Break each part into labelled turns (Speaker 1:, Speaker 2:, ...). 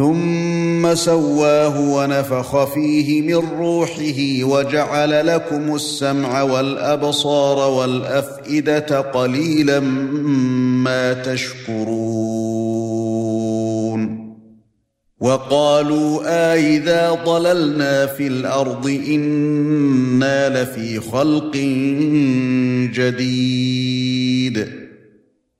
Speaker 1: ثم سواه ونفخ فيه من روحه وجعل لكم السمع والأبصار والأفئدة قليلا ما تشكرون. وقالوا آئذا آه ضللنا في الأرض إنا لفي خلق جديد.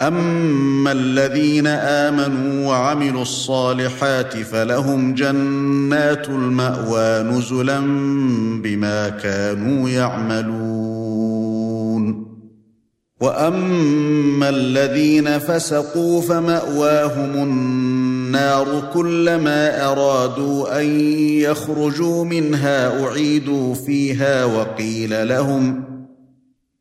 Speaker 1: اما الذين امنوا وعملوا الصالحات فلهم جنات الماوى نزلا بما كانوا يعملون واما الذين فسقوا فماواهم النار كلما ارادوا ان يخرجوا منها اعيدوا فيها وقيل لهم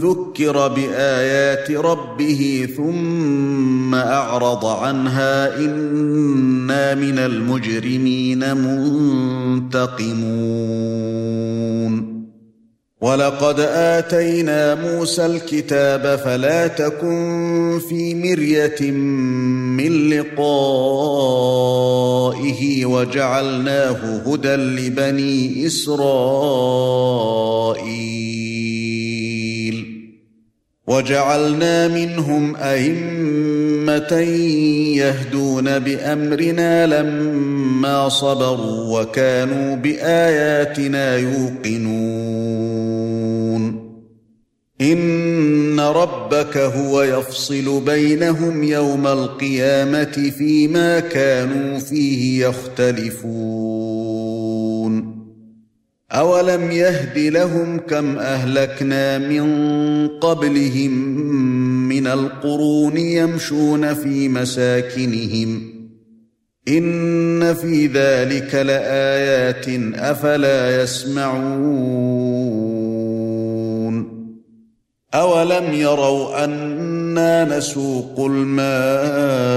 Speaker 1: ذكر بآيات ربه ثم أعرض عنها إنا من المجرمين منتقمون. ولقد آتينا موسى الكتاب فلا تكن في مرية من لقائه وجعلناه هدى لبني إسرائيل. وجعلنا منهم أئمة يهدون بأمرنا لما صبروا وكانوا بآياتنا يوقنون. إن ربك هو يفصل بينهم يوم القيامة فيما كانوا فيه يختلفون. اولم يهد لهم كم اهلكنا من قبلهم من القرون يمشون في مساكنهم ان في ذلك لايات افلا يسمعون اولم يروا أنا نسوق الماء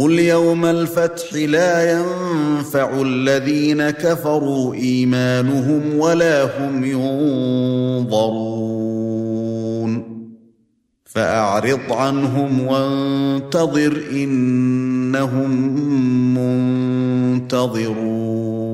Speaker 1: قل يوم الفتح لا ينفع الذين كفروا ايمانهم ولا هم ينظرون فاعرض عنهم وانتظر انهم منتظرون